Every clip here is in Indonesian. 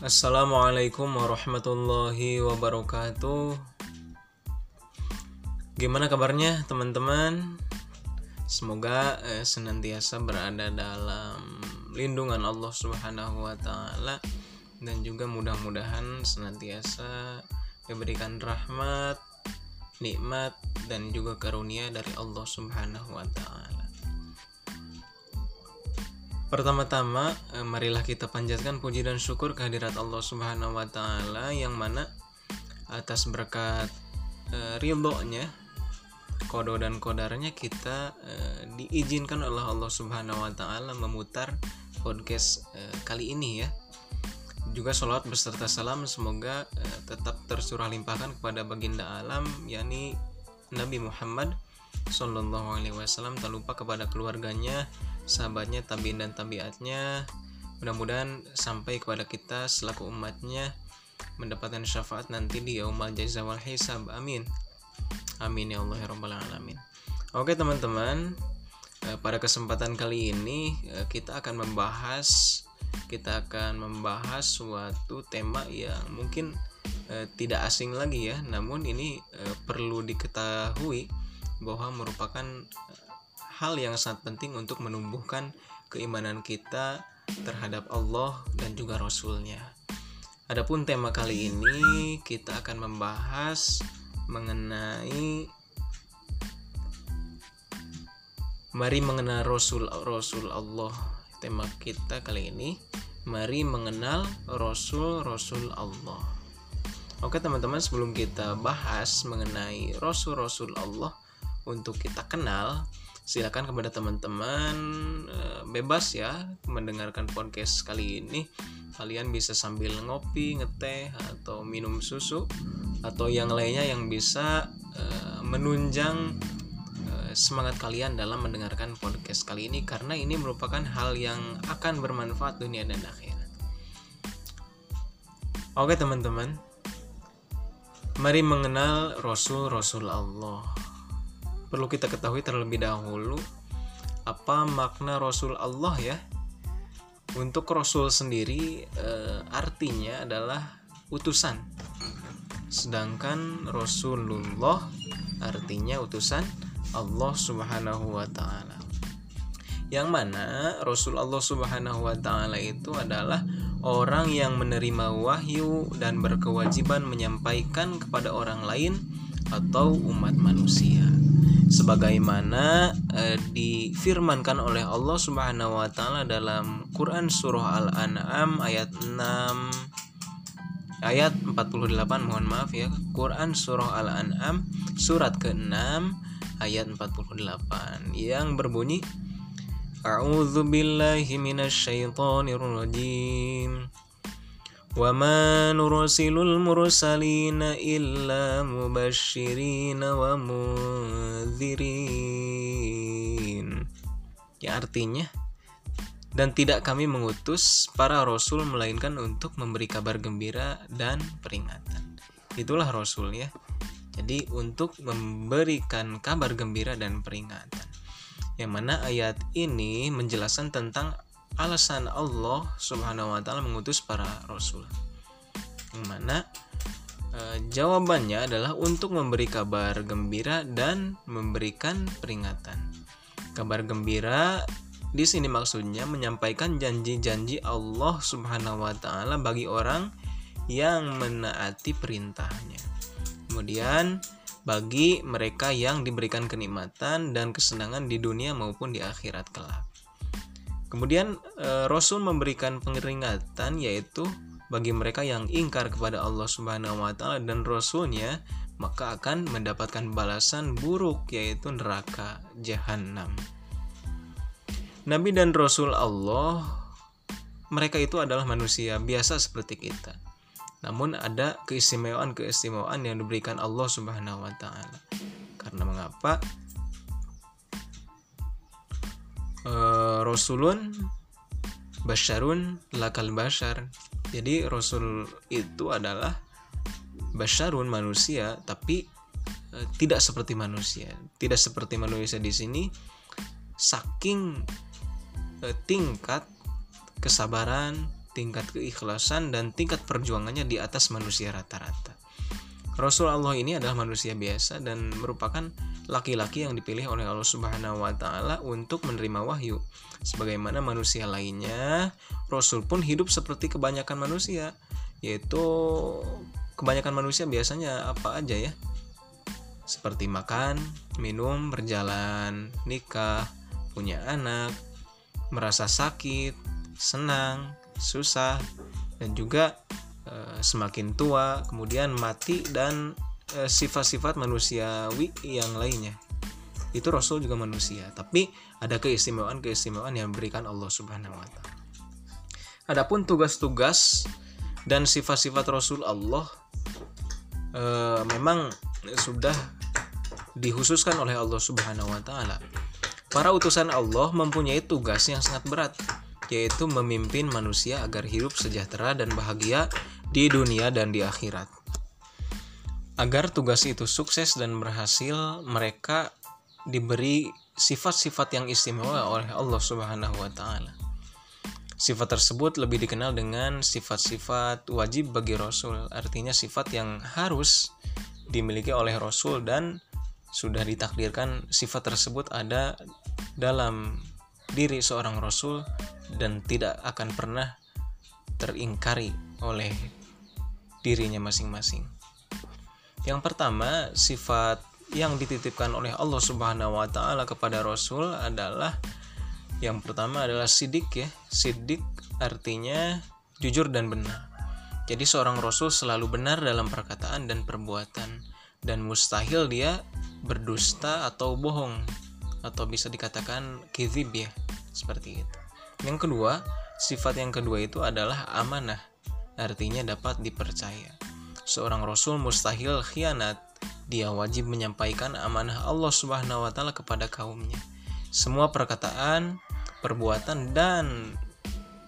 Assalamualaikum warahmatullahi wabarakatuh. Gimana kabarnya teman-teman? Semoga eh, senantiasa berada dalam lindungan Allah Subhanahu wa taala dan juga mudah-mudahan senantiasa diberikan rahmat, nikmat dan juga karunia dari Allah Subhanahu wa taala. Pertama-tama, eh, marilah kita panjatkan puji dan syukur kehadirat Allah Subhanahu wa taala yang mana atas berkat e, ridhonya kodo dan kodarnya kita e, diizinkan oleh Allah Subhanahu wa taala memutar podcast e, kali ini ya. Juga sholawat beserta salam semoga e, tetap tersurah limpahkan kepada baginda alam yakni Nabi Muhammad Sallallahu Alaihi Wasallam tak lupa kepada keluarganya, sahabatnya, tabiin dan tabiatnya. Mudah-mudahan sampai kepada kita selaku umatnya mendapatkan syafaat nanti di yaumal jaza wal hisab. Amin. Amin ya Allah ya rabbal alamin. Oke teman-teman, eh, pada kesempatan kali ini eh, kita akan membahas kita akan membahas suatu tema yang mungkin eh, tidak asing lagi ya, namun ini perlu diketahui bahwa merupakan hal yang sangat penting untuk menumbuhkan keimanan kita terhadap Allah dan juga Rasulnya. Adapun tema kali ini kita akan membahas mengenai Mari mengenal Rasul Rasul Allah. Tema kita kali ini Mari mengenal Rasul Rasul Allah. Oke teman-teman sebelum kita bahas mengenai Rasul Rasul Allah untuk kita kenal silakan kepada teman-teman eh, bebas ya mendengarkan podcast kali ini. Kalian bisa sambil ngopi ngeteh atau minum susu atau yang lainnya yang bisa uh, menunjang uh, semangat kalian dalam mendengarkan podcast kali ini karena ini merupakan hal yang akan bermanfaat dunia dan akhirat. Oke teman-teman. Mari mengenal Rasul Rasul Allah perlu kita ketahui terlebih dahulu apa makna Rasul Allah ya. Untuk Rasul sendiri e, artinya adalah utusan. Sedangkan Rasulullah artinya utusan Allah Subhanahu wa taala. Yang mana Rasul Allah Subhanahu wa taala itu adalah orang yang menerima wahyu dan berkewajiban menyampaikan kepada orang lain atau umat manusia. Sebagaimana eh, difirmankan oleh Allah Subhanahu wa taala dalam Quran surah Al-An'am ayat 6 ayat 48 mohon maaf ya Quran surah Al-An'am surat ke-6 ayat 48 yang berbunyi A'udzu billahi minasyaitonir وما نرسل المرسلين إلا مبشرين ومنذرين ya artinya dan tidak kami mengutus para rasul melainkan untuk memberi kabar gembira dan peringatan itulah rasul ya jadi untuk memberikan kabar gembira dan peringatan yang mana ayat ini menjelaskan tentang alasan Allah Subhanahu wa taala mengutus para rasul. Yang mana e, jawabannya adalah untuk memberi kabar gembira dan memberikan peringatan. Kabar gembira di sini maksudnya menyampaikan janji-janji Allah Subhanahu wa taala bagi orang yang menaati perintahnya. Kemudian bagi mereka yang diberikan kenikmatan dan kesenangan di dunia maupun di akhirat kelak. Kemudian e, Rasul memberikan peringatan yaitu bagi mereka yang ingkar kepada Allah Subhanahu wa taala dan rasulnya maka akan mendapatkan balasan buruk yaitu neraka jahanam. Nabi dan Rasul Allah mereka itu adalah manusia biasa seperti kita. Namun ada keistimewaan-keistimewaan yang diberikan Allah Subhanahu wa taala. Karena mengapa? Uh, Rasulun Basharun lakal bashar jadi Rasul itu adalah Basharun manusia tapi uh, tidak seperti manusia tidak seperti manusia di sini saking uh, tingkat kesabaran tingkat keikhlasan dan tingkat perjuangannya di atas manusia rata-rata. Rasul Allah ini adalah manusia biasa dan merupakan laki-laki yang dipilih oleh Allah Subhanahu wa taala untuk menerima wahyu. Sebagaimana manusia lainnya, Rasul pun hidup seperti kebanyakan manusia, yaitu kebanyakan manusia biasanya apa aja ya? Seperti makan, minum, berjalan, nikah, punya anak, merasa sakit, senang, susah, dan juga semakin tua, kemudian mati dan Eh, sifat-sifat manusiawi yang lainnya itu Rasul juga manusia tapi ada keistimewaan-keistimewaan yang diberikan Allah Subhanahu wa taala. Adapun tugas-tugas dan sifat-sifat Rasul Allah e, memang sudah dihususkan oleh Allah Subhanahu wa taala. Para utusan Allah mempunyai tugas yang sangat berat yaitu memimpin manusia agar hidup sejahtera dan bahagia di dunia dan di akhirat. Agar tugas itu sukses dan berhasil, mereka diberi sifat-sifat yang istimewa oleh Allah Subhanahu wa taala. Sifat tersebut lebih dikenal dengan sifat-sifat wajib bagi Rasul, artinya sifat yang harus dimiliki oleh Rasul dan sudah ditakdirkan sifat tersebut ada dalam diri seorang Rasul dan tidak akan pernah teringkari oleh dirinya masing-masing. Yang pertama, sifat yang dititipkan oleh Allah Subhanahu wa taala kepada Rasul adalah yang pertama adalah sidik ya. Sidik artinya jujur dan benar. Jadi seorang rasul selalu benar dalam perkataan dan perbuatan dan mustahil dia berdusta atau bohong atau bisa dikatakan kizib ya, seperti itu. Yang kedua, sifat yang kedua itu adalah amanah. Artinya dapat dipercaya seorang rasul mustahil khianat. Dia wajib menyampaikan amanah Allah Subhanahu wa taala kepada kaumnya. Semua perkataan, perbuatan dan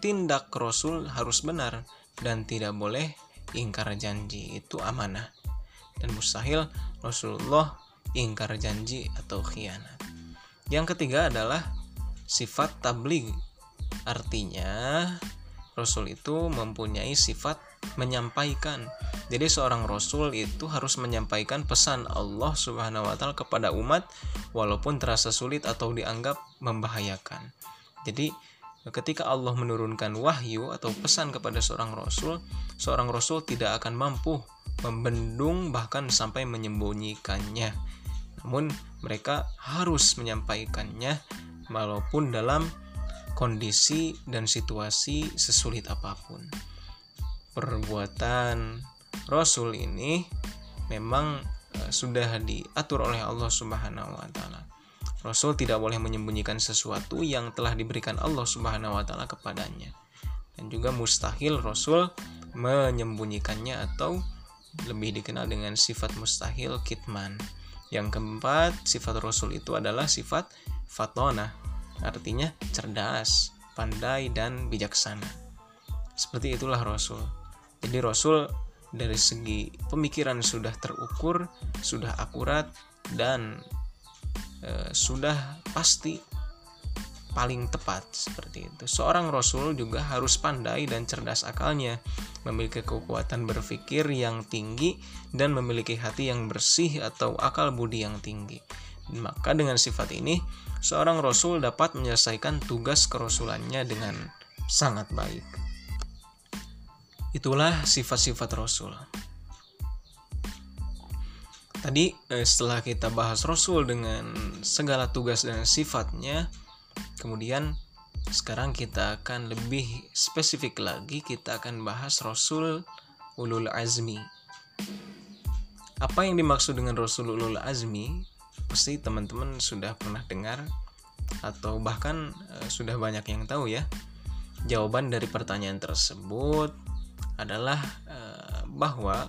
tindak rasul harus benar dan tidak boleh ingkar janji. Itu amanah. Dan mustahil Rasulullah ingkar janji atau khianat. Yang ketiga adalah sifat tabligh. Artinya Rasul itu mempunyai sifat menyampaikan. Jadi seorang rasul itu harus menyampaikan pesan Allah Subhanahu wa taala kepada umat walaupun terasa sulit atau dianggap membahayakan. Jadi ketika Allah menurunkan wahyu atau pesan kepada seorang rasul, seorang rasul tidak akan mampu membendung bahkan sampai menyembunyikannya. Namun mereka harus menyampaikannya walaupun dalam kondisi dan situasi sesulit apa pun perbuatan Rasul ini memang uh, sudah diatur oleh Allah Subhanahu wa taala. Rasul tidak boleh menyembunyikan sesuatu yang telah diberikan Allah Subhanahu wa taala kepadanya. Dan juga mustahil Rasul menyembunyikannya atau lebih dikenal dengan sifat mustahil kitman. Yang keempat, sifat Rasul itu adalah sifat fatona, artinya cerdas, pandai dan bijaksana. Seperti itulah Rasul. Jadi Rasul dari segi pemikiran sudah terukur, sudah akurat dan e, sudah pasti paling tepat seperti itu. Seorang rasul juga harus pandai dan cerdas akalnya, memiliki kekuatan berpikir yang tinggi dan memiliki hati yang bersih atau akal budi yang tinggi. Maka dengan sifat ini, seorang rasul dapat menyelesaikan tugas kerasulannya dengan sangat baik. Itulah sifat-sifat Rasul. Tadi eh, setelah kita bahas Rasul dengan segala tugas dan sifatnya, kemudian sekarang kita akan lebih spesifik lagi kita akan bahas Rasul Ulul Azmi. Apa yang dimaksud dengan Rasul Ulul Azmi? Pasti teman-teman sudah pernah dengar atau bahkan e, sudah banyak yang tahu ya. Jawaban dari pertanyaan tersebut adalah uh, bahwa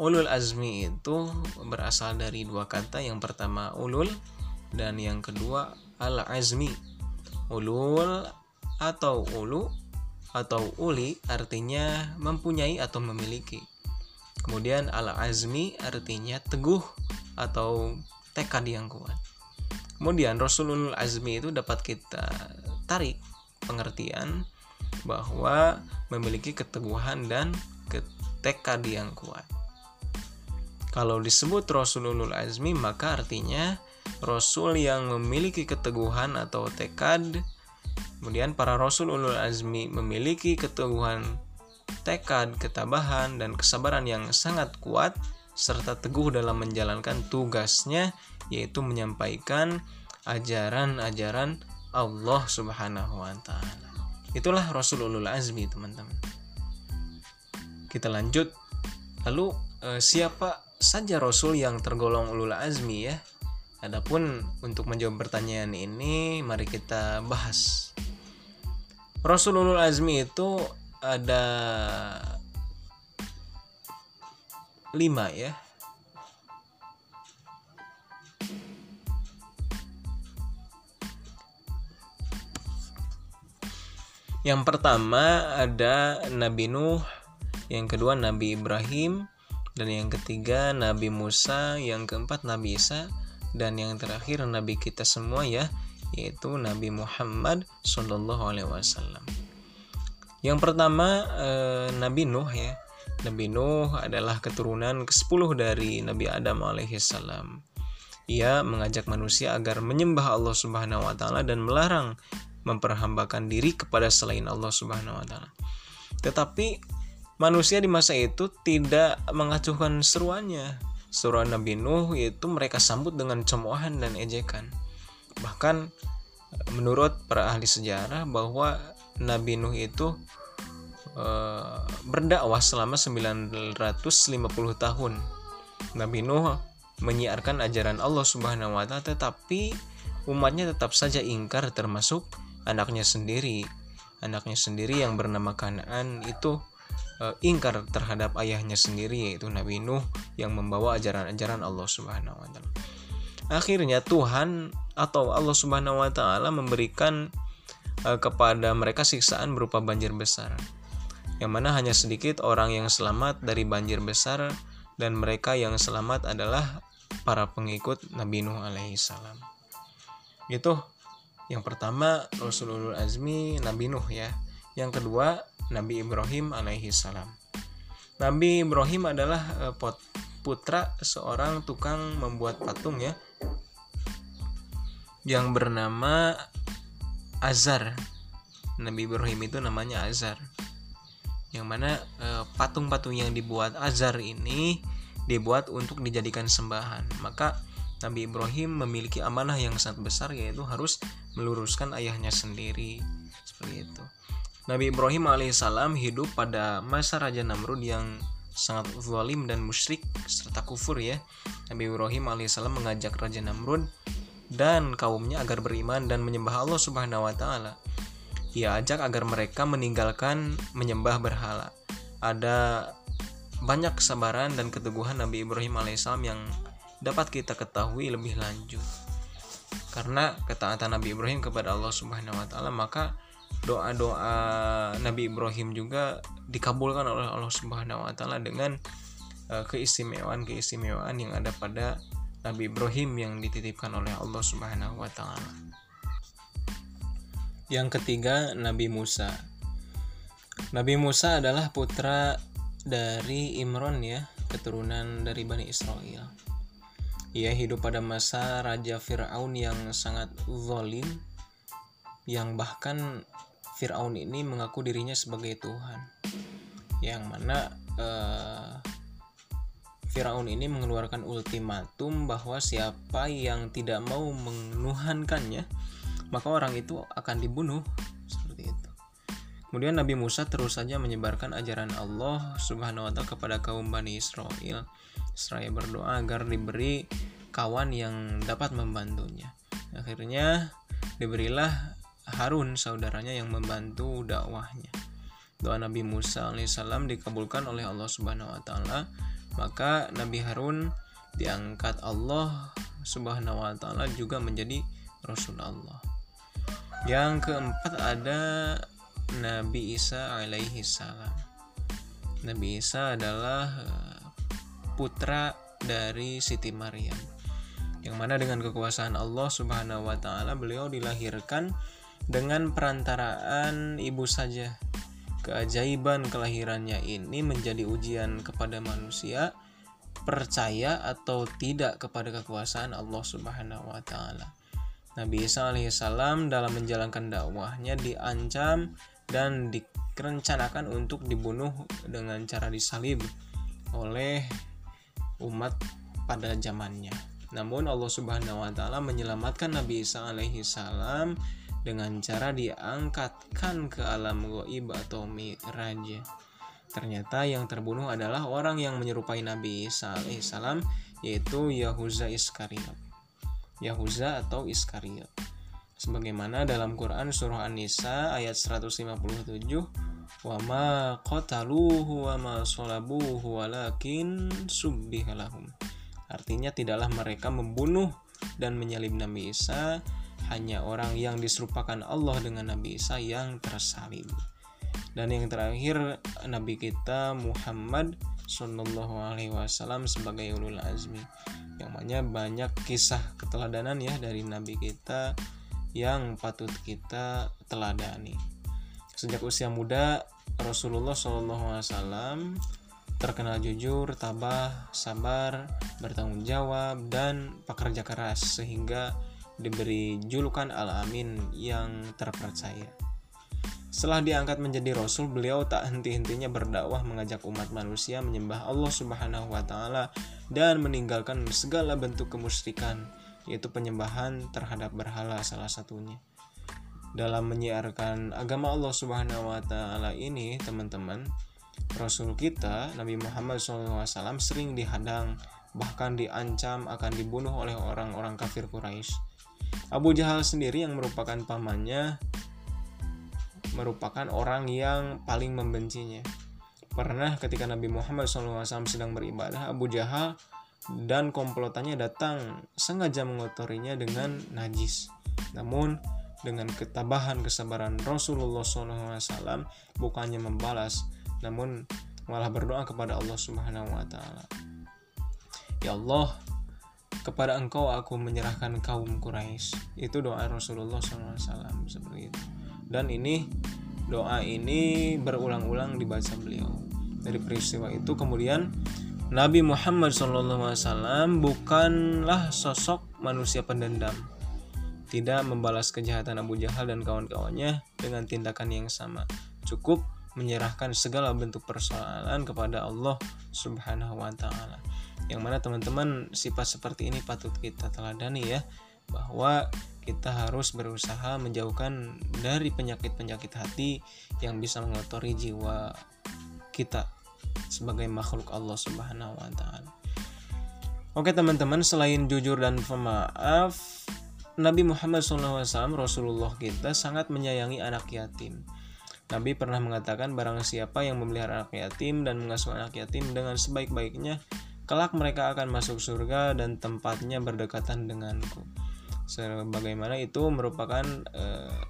ulul azmi itu berasal dari dua kata yang pertama ulul dan yang kedua al azmi ulul atau ulu atau uli artinya mempunyai atau memiliki kemudian al azmi artinya teguh atau tekad yang kuat. Kemudian rasulul azmi itu dapat kita tarik pengertian bahwa memiliki keteguhan dan tekad yang kuat. Kalau disebut Rasul Ulul Azmi maka artinya Rasul yang memiliki keteguhan atau tekad. Kemudian para Rasul Ulul Azmi memiliki keteguhan tekad, ketabahan, dan kesabaran yang sangat kuat serta teguh dalam menjalankan tugasnya yaitu menyampaikan ajaran-ajaran Allah Subhanahu wa taala. Itulah Rasul Ulul Azmi, teman-teman. Kita lanjut. Lalu eh, siapa saja rasul yang tergolong ulul azmi ya? Adapun untuk menjawab pertanyaan ini mari kita bahas. Rasulullah Azmi itu ada lima ya Yang pertama ada Nabi Nuh, yang kedua Nabi Ibrahim, dan yang ketiga Nabi Musa, yang keempat Nabi Isa, dan yang terakhir Nabi kita semua ya, yaitu Nabi Muhammad Shallallahu Alaihi Wasallam. Yang pertama eh, Nabi Nuh ya. Nabi Nuh adalah keturunan ke-10 dari Nabi Adam alaihissalam. Ia mengajak manusia agar menyembah Allah Subhanahu wa taala dan melarang memperhambakan diri kepada selain Allah Subhanahu wa taala. Tetapi manusia di masa itu tidak mengacuhkan seruannya. Seruan Nabi Nuh yaitu mereka sambut dengan cemoohan dan ejekan. Bahkan menurut para ahli sejarah bahwa Nabi Nuh itu e, berdakwah selama 950 tahun. Nabi Nuh menyiarkan ajaran Allah Subhanahu wa taala tetapi umatnya tetap saja ingkar termasuk anaknya sendiri. Anaknya sendiri yang bernama Kanaan itu e, ingkar terhadap ayahnya sendiri yaitu Nabi Nuh yang membawa ajaran-ajaran Allah Subhanahu wa taala. Akhirnya Tuhan atau Allah Subhanahu wa taala memberikan uh, kepada mereka siksaan berupa banjir besar. Yang mana hanya sedikit orang yang selamat dari banjir besar dan mereka yang selamat adalah para pengikut Nabi Nuh alaihi salam. Itu yang pertama Rasulullah Azmi Nabi Nuh ya. Yang kedua Nabi Ibrahim alaihi salam. Nabi Ibrahim adalah uh, putra seorang tukang membuat patung ya yang bernama Azar. Nabi Ibrahim itu namanya Azar. Yang mana eh, patung-patung yang dibuat Azar ini dibuat untuk dijadikan sembahan. Maka Nabi Ibrahim memiliki amanah yang sangat besar yaitu harus meluruskan ayahnya sendiri. Seperti itu. Nabi Ibrahim alaihissalam hidup pada masa Raja Namrud yang sangat zalim dan musyrik serta kufur ya. Nabi Ibrahim alaihissalam mengajak Raja Namrud dan kaumnya agar beriman dan menyembah Allah Subhanahu wa taala. Ia ajak agar mereka meninggalkan menyembah berhala. Ada banyak kesabaran dan keteguhan Nabi Ibrahim alaihissalam yang dapat kita ketahui lebih lanjut. Karena ketaatan Nabi Ibrahim kepada Allah Subhanahu wa taala, maka doa-doa Nabi Ibrahim juga dikabulkan oleh Allah Subhanahu wa taala dengan eh, keistimewaan-keistimewaan yang ada pada Nabi Ibrahim yang dititipkan oleh Allah Subhanahu wa taala. Yang ketiga, Nabi Musa. Nabi Musa adalah putra dari Imron ya, keturunan dari Bani Israel. Ia hidup pada masa Raja Fir'aun yang sangat zalim, yang bahkan Fir'aun ini mengaku dirinya sebagai Tuhan. Yang mana eh, Firaun ini mengeluarkan ultimatum bahwa siapa yang tidak mau menuhankannya, maka orang itu akan dibunuh. Seperti itu. Kemudian Nabi Musa terus saja menyebarkan ajaran Allah Subhanahu wa taala kepada kaum Bani Israel. Seraya berdoa agar diberi kawan yang dapat membantunya. Akhirnya diberilah Harun saudaranya yang membantu dakwahnya. Doa Nabi Musa alaihissalam dikabulkan oleh Allah Subhanahu wa taala maka Nabi Harun diangkat Allah Subhanahu wa taala juga menjadi rasul Allah. Yang keempat ada Nabi Isa alaihi salam. Nabi Isa adalah eh, putra dari Siti Maryam. Yang mana dengan kekuasaan Allah Subhanahu wa taala beliau dilahirkan dengan perantaraan ibu saja. Keajaiban kelahirannya ini menjadi ujian kepada manusia percaya atau tidak kepada kekuasaan Allah Subhanahu wa taala. Nabi Isa alaihissalam dalam menjalankan dakwahnya diancam dan direncanakan untuk dibunuh dengan cara disalib oleh umat pada zamannya. Namun Allah Subhanahu wa taala menyelamatkan Nabi Isa alaihissalam dengan cara diangkatkan ke alam goib atau miraj. Ternyata yang terbunuh adalah orang yang menyerupai Nabi Isa alaihissalam yaitu Yahuza Iskariot. Yahuza atau Iskariot. Sebagaimana dalam Quran surah An-Nisa ayat 157 wa ma qataluhu wa ma walakin subbihalahum. Artinya tidaklah mereka membunuh dan menyalib Nabi Isa, hanya orang yang diserupakan Allah dengan Nabi Isa yang tersalib dan yang terakhir Nabi kita Muhammad Sallallahu Alaihi Wasallam sebagai ulul azmi yang mana banyak kisah keteladanan ya dari Nabi kita yang patut kita teladani sejak usia muda Rasulullah Shallallahu Alaihi Wasallam terkenal jujur, tabah, sabar, bertanggung jawab, dan pekerja keras sehingga diberi julukan Al-Amin yang terpercaya. Setelah diangkat menjadi rasul, beliau tak henti-hentinya berdakwah mengajak umat manusia menyembah Allah Subhanahu wa taala dan meninggalkan segala bentuk kemusyrikan, yaitu penyembahan terhadap berhala salah satunya. Dalam menyiarkan agama Allah Subhanahu wa taala ini, teman-teman, Rasul kita Nabi Muhammad SAW sering dihadang bahkan diancam akan dibunuh oleh orang-orang kafir Quraisy. Abu Jahal sendiri yang merupakan pamannya merupakan orang yang paling membencinya. Pernah ketika Nabi Muhammad SAW sedang beribadah, Abu Jahal dan komplotannya datang sengaja mengotorinya dengan najis. Namun dengan ketabahan kesabaran Rasulullah SAW bukannya membalas, namun malah berdoa kepada Allah Subhanahu Wa Taala. Ya Allah, kepada Engkau aku menyerahkan kaum Quraisy. Itu doa Rasulullah SAW seperti itu dan ini doa ini berulang-ulang dibaca beliau. Dari peristiwa itu kemudian Nabi Muhammad SAW bukanlah sosok manusia pendendam tidak membalas kejahatan Abu Jahal dan kawan-kawannya dengan tindakan yang sama. Cukup menyerahkan segala bentuk persoalan kepada Allah Subhanahu wa taala. Yang mana teman-teman sifat seperti ini patut kita teladani ya bahwa kita harus berusaha menjauhkan dari penyakit-penyakit hati yang bisa mengotori jiwa kita sebagai makhluk Allah Subhanahu wa taala. Oke teman-teman, selain jujur dan pemaaf, Nabi Muhammad SAW Rasulullah kita sangat menyayangi anak yatim. Nabi pernah mengatakan barang siapa yang memelihara anak yatim dan mengasuh anak yatim dengan sebaik-baiknya, kelak mereka akan masuk surga dan tempatnya berdekatan denganku sebagaimana itu merupakan uh,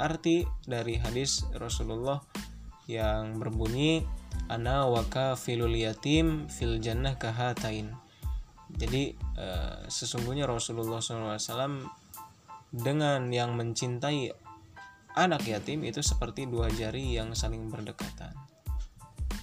arti dari hadis Rasulullah yang berbunyi ana waka filul yatim fil jannah kahatain. Jadi uh, sesungguhnya Rasulullah SAW dengan yang mencintai anak yatim itu seperti dua jari yang saling berdekatan.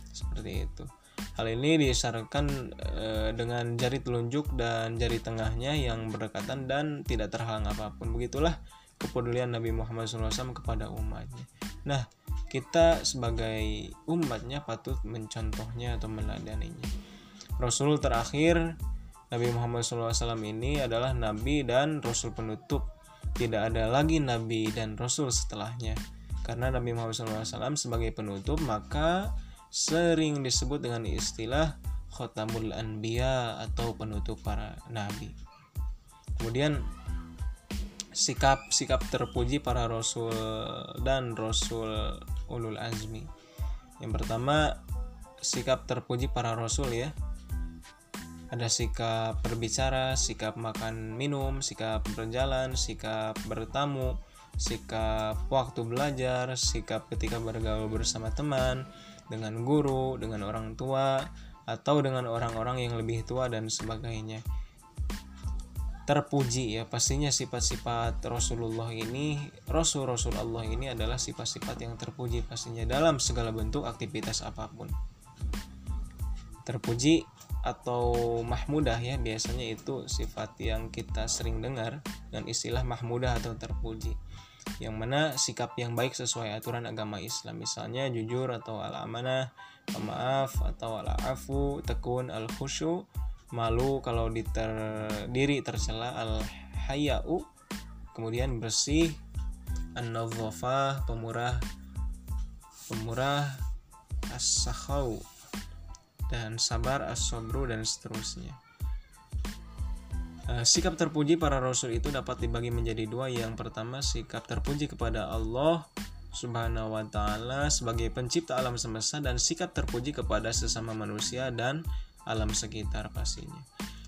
Seperti itu Hal ini disarankan e, dengan jari telunjuk dan jari tengahnya yang berdekatan dan tidak terhalang apa pun. Begitulah kepedulian Nabi Muhammad SAW kepada umatnya. Nah, kita sebagai umatnya patut mencontohnya atau meladaninya. Rasul terakhir Nabi Muhammad SAW ini adalah Nabi dan Rasul penutup. Tidak ada lagi Nabi dan Rasul setelahnya. Karena Nabi Muhammad SAW sebagai penutup, maka sering disebut dengan istilah khotamul anbiya atau penutup para nabi. Kemudian sikap-sikap terpuji para rasul dan rasul ulul azmi. Yang pertama sikap terpuji para rasul ya. Ada sikap berbicara, sikap makan minum, sikap berjalan, sikap bertamu, sikap waktu belajar, sikap ketika bergaul bersama teman, dengan guru, dengan orang tua, atau dengan orang-orang yang lebih tua dan sebagainya. terpuji ya pastinya sifat-sifat Rasulullah ini Rasul Rasul Allah ini adalah sifat-sifat yang terpuji pastinya dalam segala bentuk aktivitas apa pun terpuji atau mahmudah ya biasanya itu sifat yang kita sering dengar dan istilah mahmudah atau terpuji yang mana sikap yang baik sesuai aturan agama Islam. Misalnya jujur atau al amanah pemaaf atau al afu tekun al khusyu malu kalau diri tercela al hayau kemudian bersih an pemurah pemurah as dan sabar as-sabru dan seterusnya sikap terpuji para rasul itu dapat dibagi menjadi dua yang pertama sikap terpuji kepada Allah Subhanahu wa taala sebagai pencipta alam semesta dan sikap terpuji kepada sesama manusia dan alam sekitar pastinya.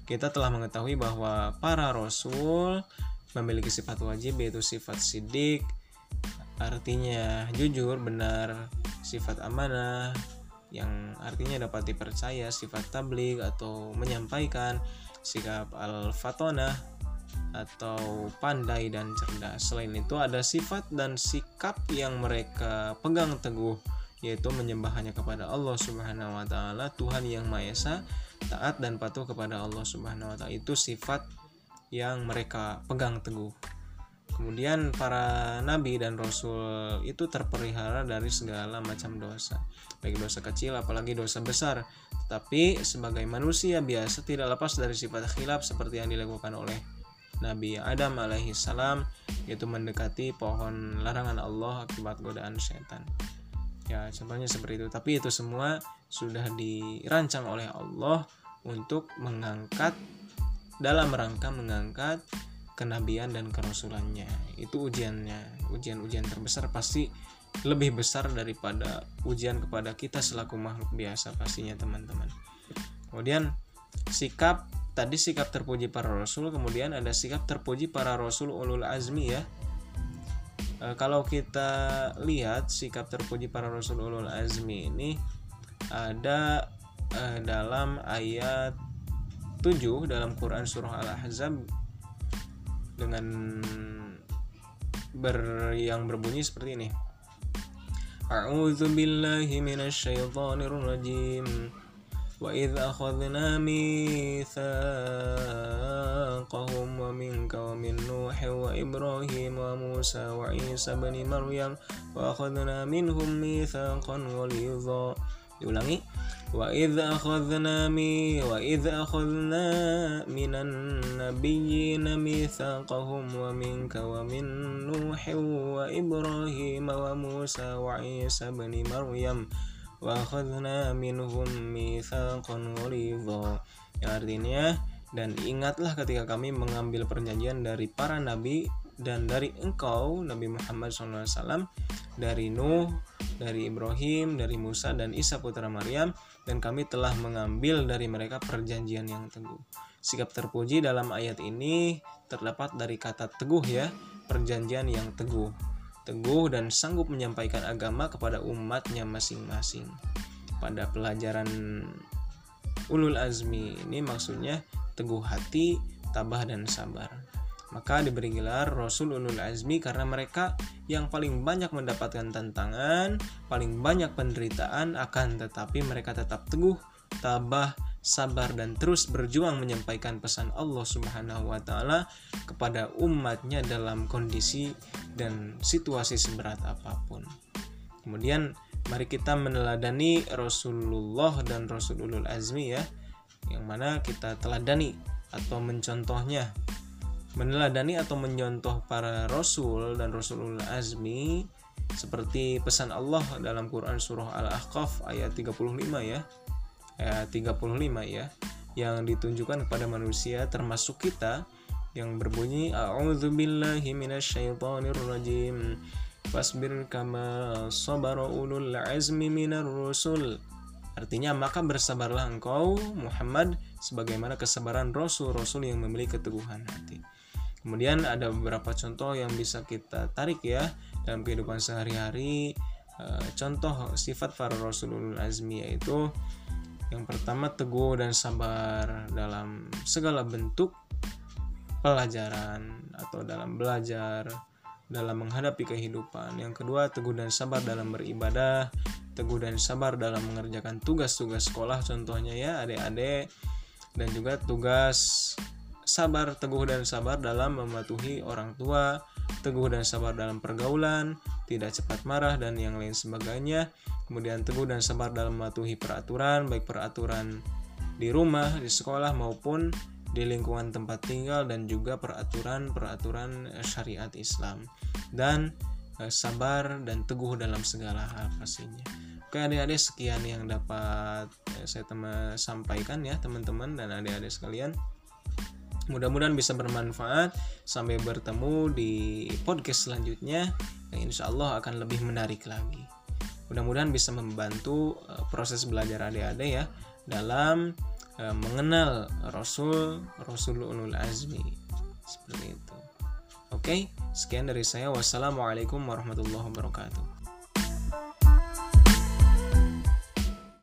Kita telah mengetahui bahwa para rasul memiliki sifat wajib yaitu sifat sidik, artinya jujur, benar, sifat amanah, yang artinya dapat dipercaya, sifat tablik atau menyampaikan, sikap al-fatonah atau pandai dan cerdas. Selain itu ada sifat dan sikap yang mereka pegang teguh yaitu menyembah hanya kepada Allah Subhanahu wa taala, Tuhan yang Maha Esa, taat dan patuh kepada Allah Subhanahu wa taala. Itu sifat yang mereka pegang teguh. Kemudian para nabi dan rasul itu terpelihara dari segala macam dosa, baik dosa kecil apalagi dosa besar. Tetapi sebagai manusia biasa tidak lepas dari sifat khilaf seperti yang dilakukan oleh Nabi Adam alaihi salam yaitu mendekati pohon larangan Allah akibat godaan setan ya contohnya seperti itu tapi itu semua sudah dirancang oleh Allah untuk mengangkat dalam rangka mengangkat kenabian dan kerasulannya. Itu ujiannya. Ujian-ujian terbesar pasti lebih besar daripada ujian kepada kita selaku makhluk biasa pastinya teman-teman. Kemudian sikap tadi sikap terpuji para rasul kemudian ada sikap terpuji para rasul ulul azmi ya. E, kalau kita lihat sikap terpuji para rasul ulul azmi ini ada e, dalam ayat 7 dalam Quran surah Al-Ahzab dengan ber yang berbunyi seperti ini. A'udzu billahi minasyaitonir rajim. وإذ أخذنا ميثاقهم ومنك ومن نوح وإبراهيم وموسى وعيسى بن مريم وأخذنا منهم ميثاقا غليظا diulangi وإذ أخذنا مي وإذ أخذنا من النبيين ميثاقهم ومنك ومن نوح وإبراهيم وموسى وعيسى بن مريم wa minhum mitsaqan ghalidha yang artinya dan ingatlah ketika kami mengambil perjanjian dari para nabi dan dari engkau Nabi Muhammad SAW dari Nuh, dari Ibrahim, dari Musa dan Isa putra Maryam dan kami telah mengambil dari mereka perjanjian yang teguh. Sikap terpuji dalam ayat ini terdapat dari kata teguh ya, perjanjian yang teguh teguh dan sanggup menyampaikan agama kepada umatnya masing-masing. Pada pelajaran ulul azmi ini maksudnya teguh hati, tabah dan sabar. Maka diberi gelar Rasul Ulul Azmi karena mereka yang paling banyak mendapatkan tantangan, paling banyak penderitaan akan tetapi mereka tetap teguh, tabah, sabar dan terus berjuang menyampaikan pesan Allah Subhanahu wa taala kepada umatnya dalam kondisi dan situasi seberat apa pun. Kemudian mari kita meneladani Rasulullah dan Rasulul Azmi ya yang mana kita teladani atau mencontohnya meneladani atau menyontoh para rasul dan Rasulul Azmi seperti pesan Allah dalam Quran surah Al-Ahqaf ayat 35 ya. Ayat 35 ya yang ditunjukkan kepada manusia termasuk kita yang berbunyi a'udzubillahi minasyaitonir rajim. Fasbir kama sabara ulul azmi minar rusul. Artinya maka bersabarlah engkau Muhammad sebagaimana kesabaran rasul-rasul yang memiliki keteguhan hati kemudian ada beberapa contoh yang bisa kita tarik ya dalam kehidupan sehari-hari eh, contoh sifat para rasulul azmi yaitu yang pertama teguh dan sabar dalam segala bentuk pelajaran atau dalam belajar dalam menghadapi kehidupan. Yang kedua, teguh dan sabar dalam beribadah, teguh dan sabar dalam mengerjakan tugas-tugas sekolah contohnya ya adik-adik dan juga tugas sabar teguh dan sabar dalam mematuhi orang tua, teguh dan sabar dalam pergaulan, tidak cepat marah dan yang lain sebagainya. Kemudian teguh dan sabar dalam mematuhi peraturan, baik peraturan di rumah, di sekolah maupun di lingkungan tempat tinggal dan juga peraturan-peraturan syariat Islam. Dan eh, sabar dan teguh dalam segala hal pastinya. Oke adik-adik sekian yang dapat eh, saya teman sampaikan ya teman-teman dan adik-adik sekalian. Mudah-mudahan bisa bermanfaat. Sampai bertemu di podcast selanjutnya yang insya Allah akan lebih menarik lagi. Mudah-mudahan bisa membantu uh, proses belajar adik-adik ya dalam uh, mengenal Rasul Rasulul Azmi seperti itu. Oke, sekian dari saya. Wassalamualaikum warahmatullahi wabarakatuh.